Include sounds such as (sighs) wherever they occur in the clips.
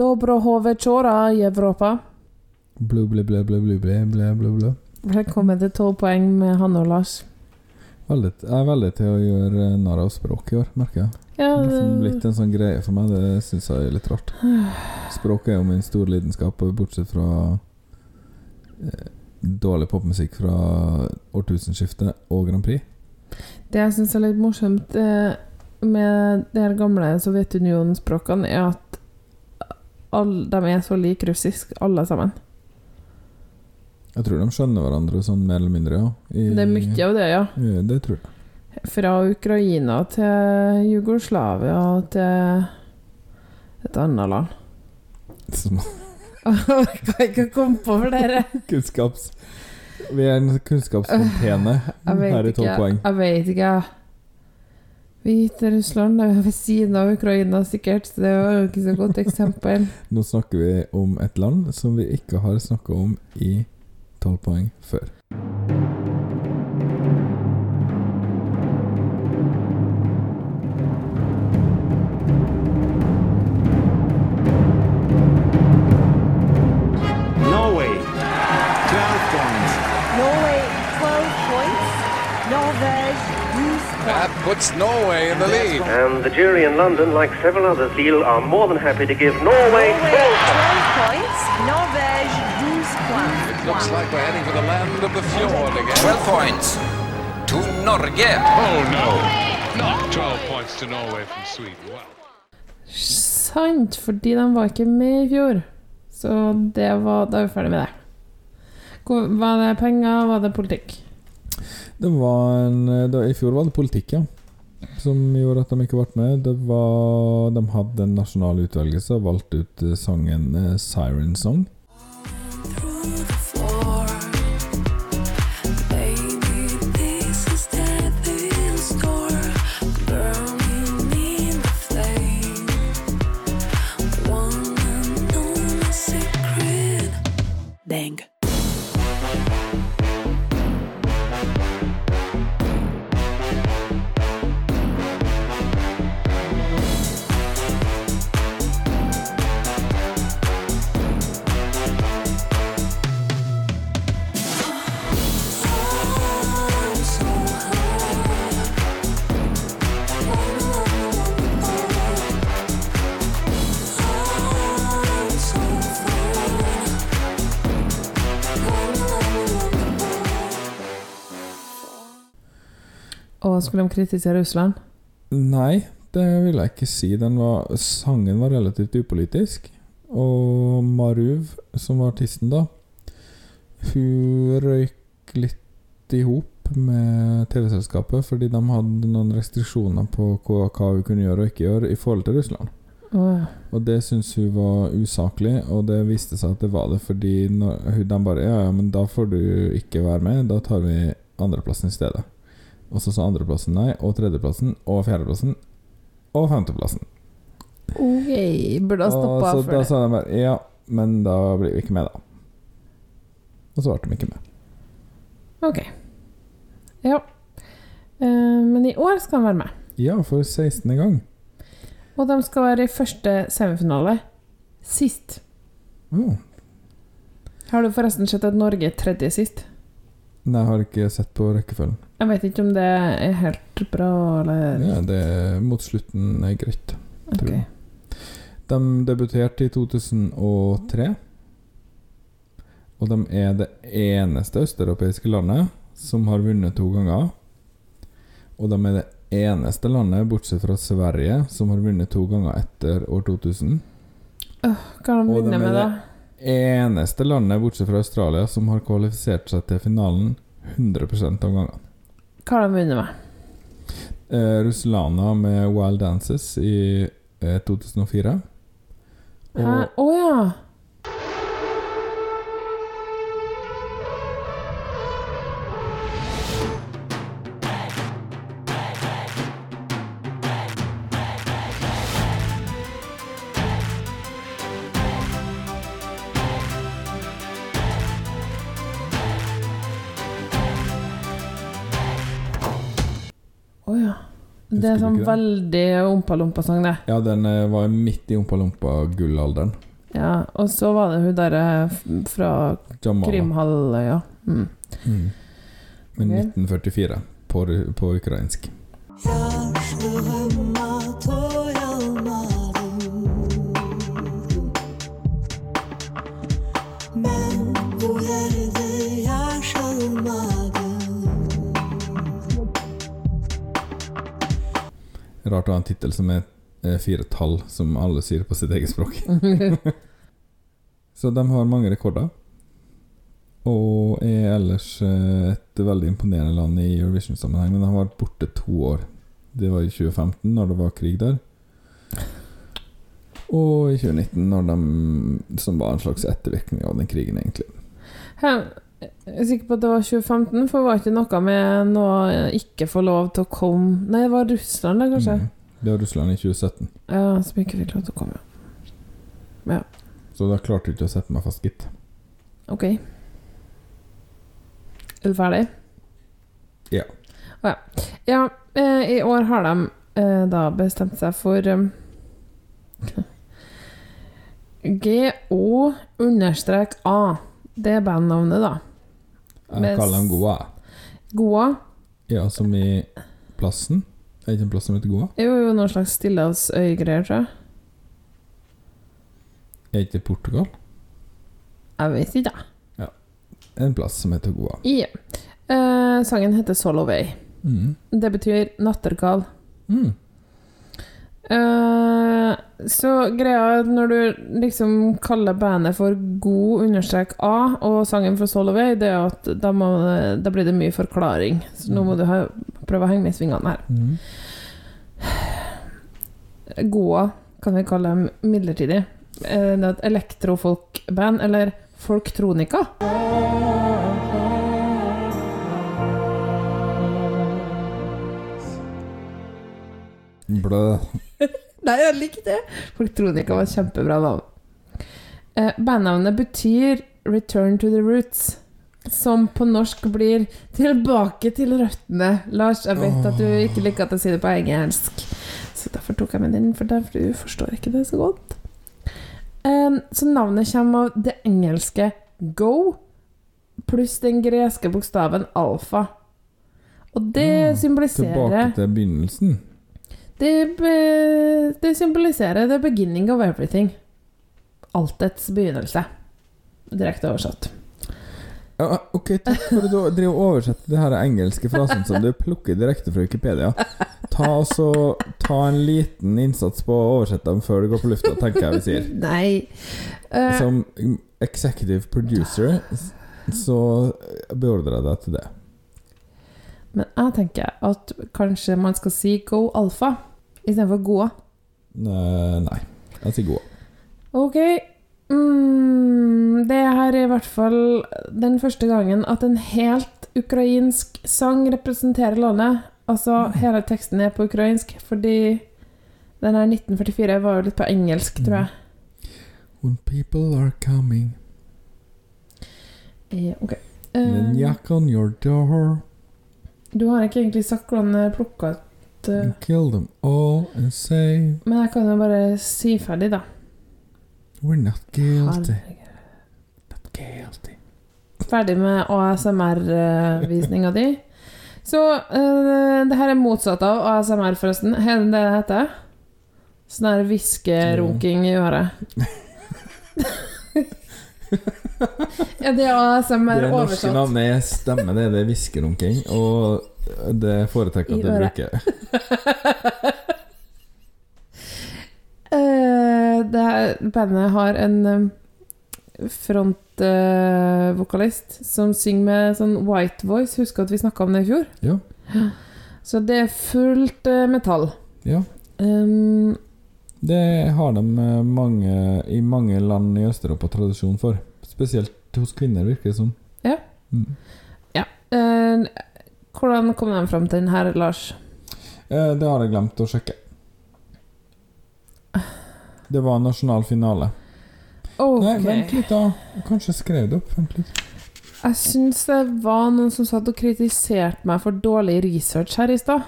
Dobro i Europa. Blu, blu, blu, blu, blu, blu, blu, blu, blu. Velkommen til 12 poeng med Hanne og Lars. Veldig, jeg er veldig til å gjøre narr av språk i år, merker jeg. Ja, Det er blitt en sånn greie for meg, det syns jeg er litt rart. (sighs) Språk er jo min store lidenskap, bortsett fra eh, dårlig popmusikk fra årtusenskiftet og Grand Prix. det jeg syns er litt morsomt eh, med de gamle Sovjetunionen-språkene, er at all, de er så like russisk, alle sammen. Jeg tror de skjønner hverandre sånn mer eller mindre, ja. I, Det er mye av det, ja. Ja, Det tror jeg. Fra Ukraina til Jugoslavia til et annet land. Som Jeg (laughs) kan ikke komme på flere. kunnskaps... Vi er en kunnskapsfontene Jeg her i tolv poeng. Jeg vet ikke. Hviterussland er ved siden av Ukraina, sikkert, så det var jo ikke så godt eksempel. (laughs) Nå snakker vi om et land som vi ikke har snakka om i tolv poeng før. Norway, 12 points. Norway 12 points. Norvège 12 That puts Norway in the lead. And the jury in London, like several others, feel are more than happy to give Norway Norway 12 12 points. Norvège 12 points. It looks like we're heading for the land of the fjord again. 12 points to Norge. Oh no, not 12 points to Norway from Sweden. Wow. Sant, fordi de var ikke med i fjor. Så det var, da er vi ferdig med det. Hvor- Var det penger, var det politikk? Det var en da, I fjor var det politikk, ja. Som gjorde at de ikke ble med. Det var, de hadde en nasjonal utvelgelse og valgte ut eh, sangen eh, Siren Song. Skulle de kritisere Russland? Nei, det vil jeg ikke si. Den var, sangen var relativt upolitisk. Og Maruv, som var artisten da, hun røyk litt i hop med TV-selskapet fordi de hadde noen restriksjoner på hva, hva hun kunne gjøre og ikke gjøre i forhold til Russland. Åh, Og det syntes hun var usaklig, og det viste seg at det var det fordi når, de bare Ja, ja, men da får du ikke være med, da tar vi andreplassen i stedet. Og så sa andreplassen nei, og tredjeplassen, og fjerdeplassen, og femteplassen. ok, burde ha stoppa for da det. sa de bare ja, men da blir vi ikke med, da. Og så ble de ikke med. Ok. Ja. Uh, men i år skal de være med. Ja, for 16. gang. Og de skal være i første semifinale. Sist. Oh. Har du forresten sett at Norge er tredje sist? Nei, jeg har ikke sett på rekkefølgen. Jeg vet ikke om det er helt bra, eller Ja, det er mot slutten er greit. tror Ok. jeg. De debuterte i 2003. Og de er det eneste østeuropeiske landet som har vunnet to ganger. Og de er det eneste landet, bortsett fra Sverige, som har vunnet to ganger etter år 2000. Hva har de vunnet med, da? det eneste landet, bortsett fra Australia, som har kvalifisert seg til finalen 100 av gangene. Hva har de vunnet med? Eh, Ruslana med Wild Dances i eh, 2004. Å oh, ja! Det er sånn veldig ompa-lompa-sang, det. Ja, den eh, var midt i Ompa Lompa-gullalderen. Ja, og så var det hun derre fra Krimhalvøya. Ja. Mm. Mm. Men 1944 på, på ukrainsk. Rart å ha en tittel som er eh, fire tall, som alle sier på sitt eget språk. (laughs) Så de har mange rekorder. Og er ellers eh, et veldig imponerende land i Eurovision-sammenheng. Men de har vært borte to år. Det var i 2015, når det var krig der. Og i 2019, når de, som var en slags ettervirkning av den krigen, egentlig. Hæ, Jeg er sikker på at det var 2015, for det var ikke noe med noe ikke få lov til å komme Nei, det var Russland, da, kanskje? Mm. Det var Russland i 2017. Ja, som ikke fikk lov til å komme. Så da klarte du ikke å sette meg fast, gitt. Ok. Er du ferdig? Ja. Å ja. ja eh, I år har de eh, da bestemt seg for (laughs) um, GO understrek A. Det er bandnavnet, da. Jeg kaller dem Goa. Goa Ja, som i plassen. Er det ikke en plass som heter Goa? Jo, jo noen slags stillehavsøygreier, tror jeg. Er ikke det Portugal? Jeg vet ikke, jeg. En plass som heter Goa. Ja. Eh, sangen heter 'Solo Way'. Mm. Det betyr nattergal. Mm. Eh, så greia er at når du liksom kaller bandet for God understrek A og sangen for Soloway, det er at da, må, da blir det mye forklaring. Så nå må du ha, prøve å henge med i svingene her. Mm. Goa kan vi kalle dem midlertidig. Eh, Det er et elektrofolkband, eller folktronika. Blø. Nei, jeg liker det. Folk trodde ikke det var et kjempebra navn. Eh, bandnavnet betyr 'Return to the Roots', som på norsk blir 'Tilbake til røttene'. Lars, jeg vet at du ikke liker at jeg sier det på engelsk, så derfor tok jeg med den, for derfor du forstår ikke det så godt. Eh, så navnet kommer av det engelske 'go' pluss den greske bokstaven alfa. Og det Ah, symboliserer Tilbake til begynnelsen. Det, be, det symboliserer the beginning of everything. Altets begynnelse. Direkte oversatt. Ja, ok, takk for at du driver og oversetter det her engelske frasen som du plukker direkte fra Wikipedia. Ta, altså, ta en liten innsats på å oversette dem før du går på lufta, tenker jeg vi sier. (laughs) Nei. Uh, Som executive producer så beordrer jeg deg til det. men jeg tenker at kanskje man skal si go alfa istedenfor gå? Nei, nei. jeg sier god. Ok. Mm, det her er i hvert fall den første gangen at en helt ukrainsk sang representerer landet. Altså, hele teksten er på ukrainsk, fordi den her 1944 var jo litt på engelsk, tror jeg. When people are coming yeah, ok. Uh, Then knock on your door du har ikke egentlig sagt hvordan plukka ut, eh, and kill them all and say men jeg kan jo bare si ferdig, da. We're not guilty. Not guilty. Ferdig med ASMR-visninga di. Så uh, det her er motsatt av ASMR, forresten. Er det det det heter? Sånn her hviskerunking i øret. (laughs) er det ASMR Det norske navnet er stemme, det er det hviskerunking, og det foretrekker jeg at du bruker. uh, (laughs) det her bandet har en frontvokalist uh, som synger med sånn white voice. Husker at vi snakka om det i fjor? Ja. (gasps) Så det er fullt uh, metall. Ja. Um, Det har de eh, mange, i mange land i Øst-Europa tradisjon for. Spesielt hos kvinner, virker det som. Ja. Mm. eh, hvordan kom de fram til den her, Lars? Eh, Det har jeg glemt å sjekke. Det var nasjonal finale. Okay. Nei, vent litt, da. Kanskje jeg skrev det opp. Vent litt. Jeg syns det var noen som satt og kritiserte meg for dårlig research her i stad.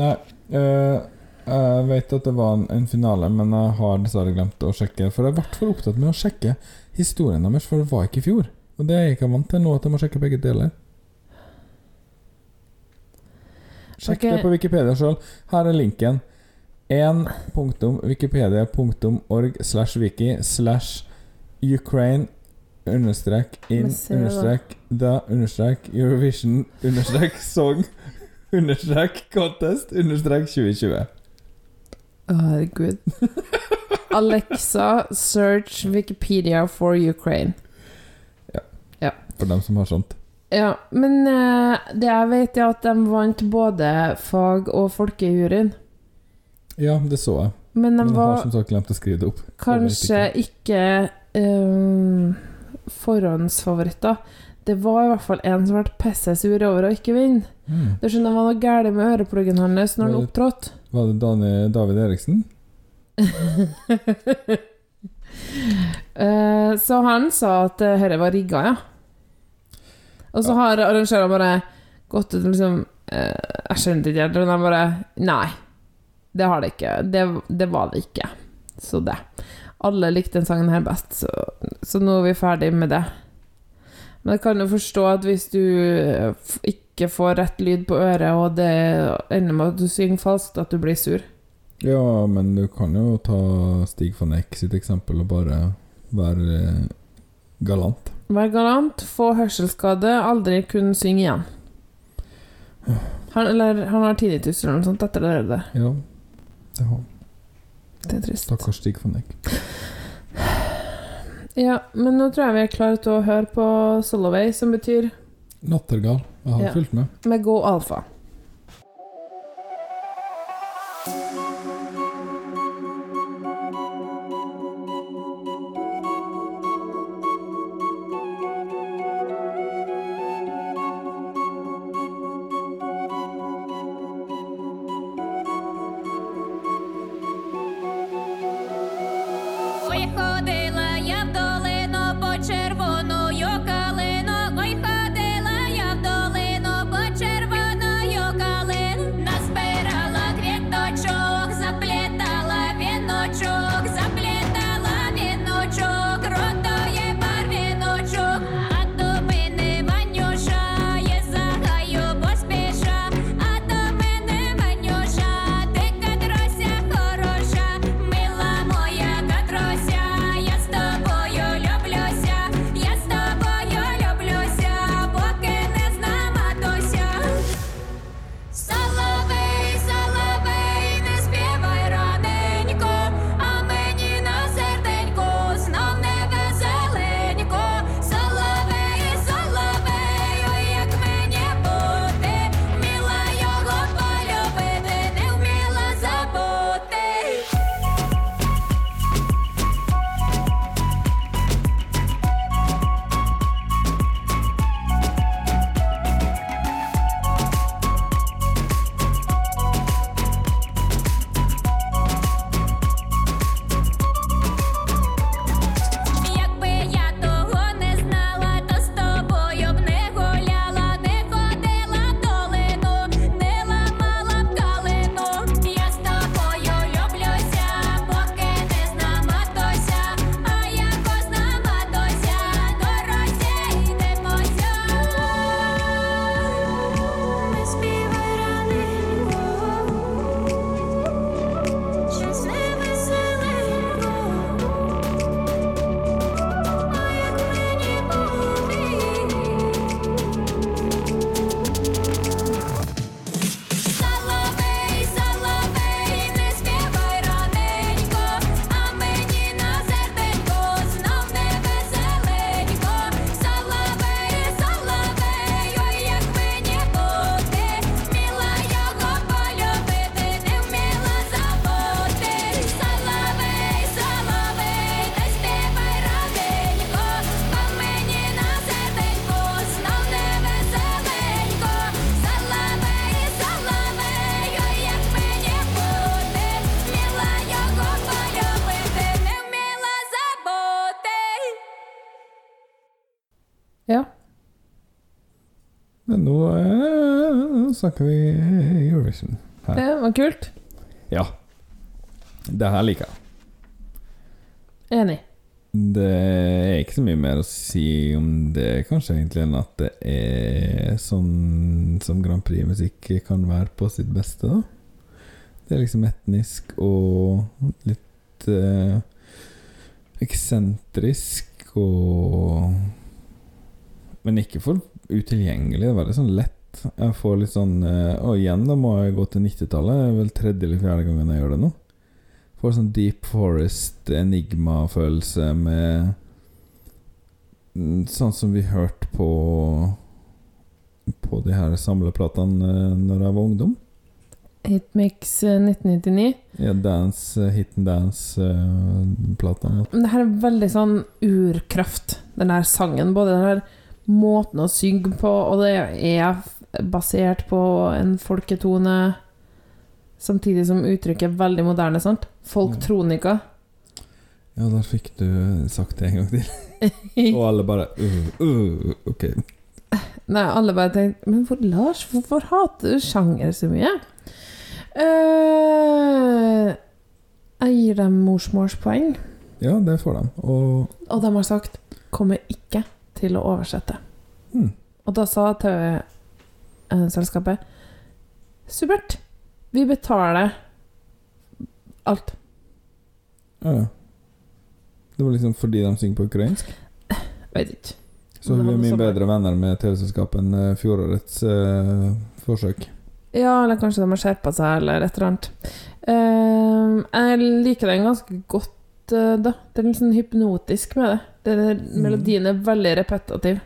Nei, eh, Jeg vet at det var en, en finale, men jeg har dessverre glemt å sjekke. For jeg ble for opptatt med å sjekke historien deres, for det var ikke i fjor. Og det er jeg ikke vant til nå, at jeg må sjekke begge deler. Sjekk det på Wikipedia sjøl. Her er linken. 1.wikipedia.org slash wiki slash Ukraine understrek in understrek the understrek Eurovision understrek (laughs) song understrek contest understrek 2020. Å, herregud. Alexa, search Wikipedia for Ukraine. Ja For dem som har sånt. Ja, men eh, det jeg vet, er at de vant både fag- og folkejuryen. Ja, det så jeg. Men de Men jeg har som sagt glemt å skrive det opp. kanskje ikke eh, forhåndsfavoritter. Det var i hvert fall en som ble pisse sur over å ikke vinne. Mm. Det skjønner jeg var noe galt med ørepluggen hans når han Var opptrådte. Var det Dani, David Eriksen? uh, (laughs) så han sa at dette var rigga, ja. Og så har arrangørene bare gått ut og liksom Jeg skjønte ikke helt, men de bare Nei, det har det ikke. Det, det var det ikke. Så det. Alle likte den sangen her best, så, så nå er vi ferdig med det. Men jeg kan jo forstå at hvis du eh, ikke får rett lyd på øret, og det ender med at du synger falskt, at du blir sur. Ja, men du kan jo ta Stig van Eck sitt eksempel og bare være galant. Vær galant, få hørselsskade, aldri kunne synge igjen. Han, eller han har tinnitus eller noe sånt etter det. der. Ja, det har Det er trist. Stakkars Stig von Eck. Ja, men nå tror jeg vi er klare til å høre på Soloway, som betyr Nattergal. Jeg har Ja. fulgt med. med Go Alfa. Men nå eh, snakker vi Eurovision her. Det var kult. Ja. Det her liker jeg. Enig. Det er ikke så mye mer å si om det, kanskje, egentlig, enn at det er sånn som Grand Prix-musikk kan være på sitt beste, da. Det er liksom etnisk og litt eh, eksentrisk og Men ikke for utilgjengelig. Det er veldig sånn lett. Jeg får litt sånn eh, Og igjen, da må jeg gå til 90-tallet. Det er vel tredje eller fjerde gangen jeg gjør det nå. Får sånn Deep Forest enigma-følelse med mm, Sånn som vi hørte på På de her samleplatene eh, Når jeg var ungdom. Hitmix eh, 1999. Ja, dance, eh, Hit and Dance-platene. Men det her er veldig sånn urkraft, den her sangen. Både den her måten å synge på, og det er basert på en folketone. Samtidig som uttrykket er veldig moderne, sant? Folktronika. Ja, der fikk du sagt det en gang til. (laughs) Og alle bare uh, uh, Ok. Nei, alle bare tenkte Men for Lars, hvorfor hater du sjanger så mye? Uh, jeg gir dem morsmålspoeng, Ja, det får de. Og og de har sagt 'kommer ikke til å oversette'. Mm. Og da sa TV-selskapet Supert, vi betaler alt. ja, ja. Det var liksom fordi de synger på ukrainsk? (sighs) Vet ikke. Så hun er mye bedre venner med TV-selskapet enn eh, fjorårets eh, forsøk. Ja, eller kanskje de har skjerpa seg, eller et eller annet. Eh, jeg liker den ganske godt, eh, da. Det er litt sånn hypnotisk med det. Er, Mm. melodien er veldig repetitiv.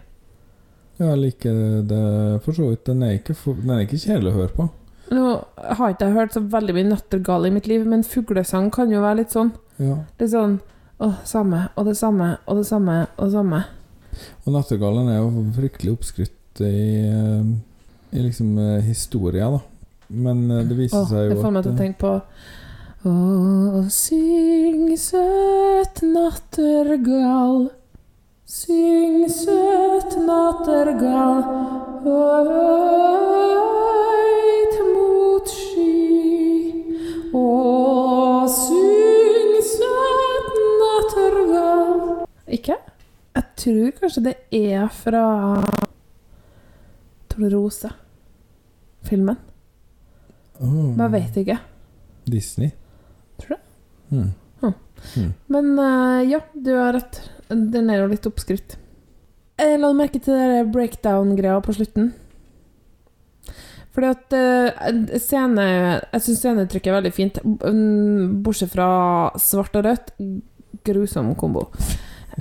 Ja, jeg liker det for så vidt. Den er ikke, den er ikke kjedelig å høre på. Nå har ikke jeg hørt så veldig mye nattergal i mitt liv, men fuglesang kan jo være litt sånn. Ja. Det er sånn Å, samme, og det samme, og det samme, og det samme. Og Nattergalen er jo fryktelig oppskrytt i, eh, i liksom eh, historia, da. Men eh, det viser Åh, seg det får meg til å tenke på Å, syng søt nattergal Syng søt nattergal Høyt mot sky Å, syng søt nattergal Ikke? Jeg tror kanskje det er fra Tornerose-filmen. Oh. Men jeg vet ikke. Disney. Tror? Mm. Men eh, ja, du har rett. Den er jo litt oppskrytt. Jeg la merke til den breakdown-greia på slutten. Fordi at uh, scene Jeg syns scenetrykket er veldig fint. Mm, Bortsett fra svart og rødt. Grusom kombo.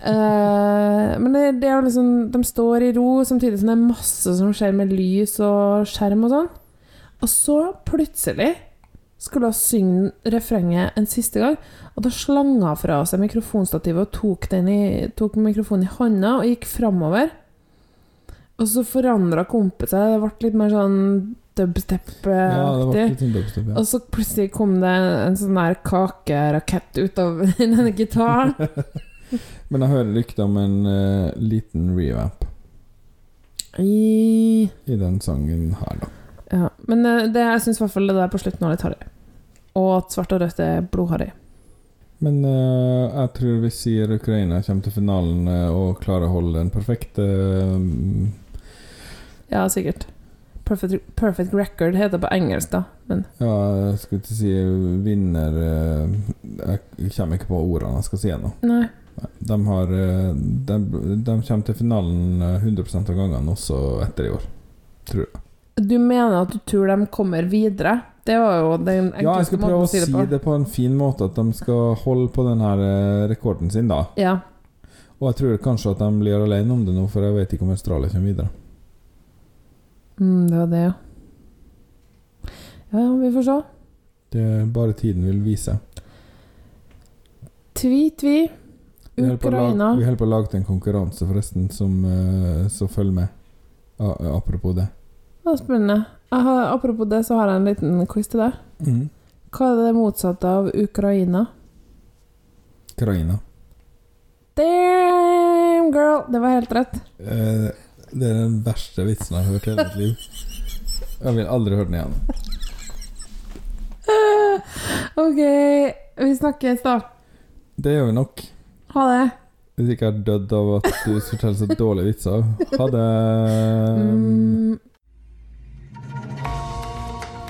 Uh, men det, det liksom De står i ro, samtidig som det er masse som skjer med lys og skjerm og sånn. Og så plutselig skulle hun synge refrenget en siste gang, og da slang hun fra seg mikrofonstativet og tok, den i, tok mikrofonen i hånda og gikk framover. Og så forandra kompet seg, det ble litt mer sånn Ja, dubstep-aktig. litt sånn dubstep, ja. og så plutselig kom det en sånn der kakerakett ut av (laughs) denne gitaren. (laughs) Men jeg hører rykter om en uh, liten revamp I, i den sangen her, da. Ja. Men eh, det, jeg syns i hvert fall det der på slutten var litt harry. Og at svart og rødt er blodharry. Men uh, jeg tror vi sier Ukraina kommer til finalen eh, og klarer å holde den perfekte mm, Ja, sikkert. Perfect, perfect record heter det på engelsk, da. Men Ja, jeg skulle ikke si vinner Jeg kommer ikke på ordene jeg skal si ennå. nei. De, har, de, de kommer til finalen eh, 100 av gangene også etter i år. Tror jeg. Du mener at du tror de kommer videre? Det var jo den enkleste Ja, jeg skal prøve å si si det på. det på en fin måte, at de skal holde på den her eh, rekorden sin, da. Ja. Og jeg tror kanskje at de blir alene om det nå, for jeg vet ikke om Australia kommer videre. Mm, det var det, ja. Ja, vi får se. Det er bare tiden vil vise. Tvi-tvi. Vi holder på å lage- Ukraina. Vi holder på å lage en konkurranse, forresten, som, eh, som følger med. Apropos det. Det er spennende. Har, apropos det, så har jeg en liten quiz til deg. Mm. Hva er det motsatte av Ukraina? Ukraina. Damn, girl! Det var helt rett. Eh, det er den verste vitsen jeg har hørt i hele mitt liv. Jeg vil aldri høre den igjen. (laughs) OK. Vi snakkes, da. Det gjør vi nok. Ha det. Hvis ikke jeg har dødd av at du forteller så dårlige vitser. Ha det. Mm,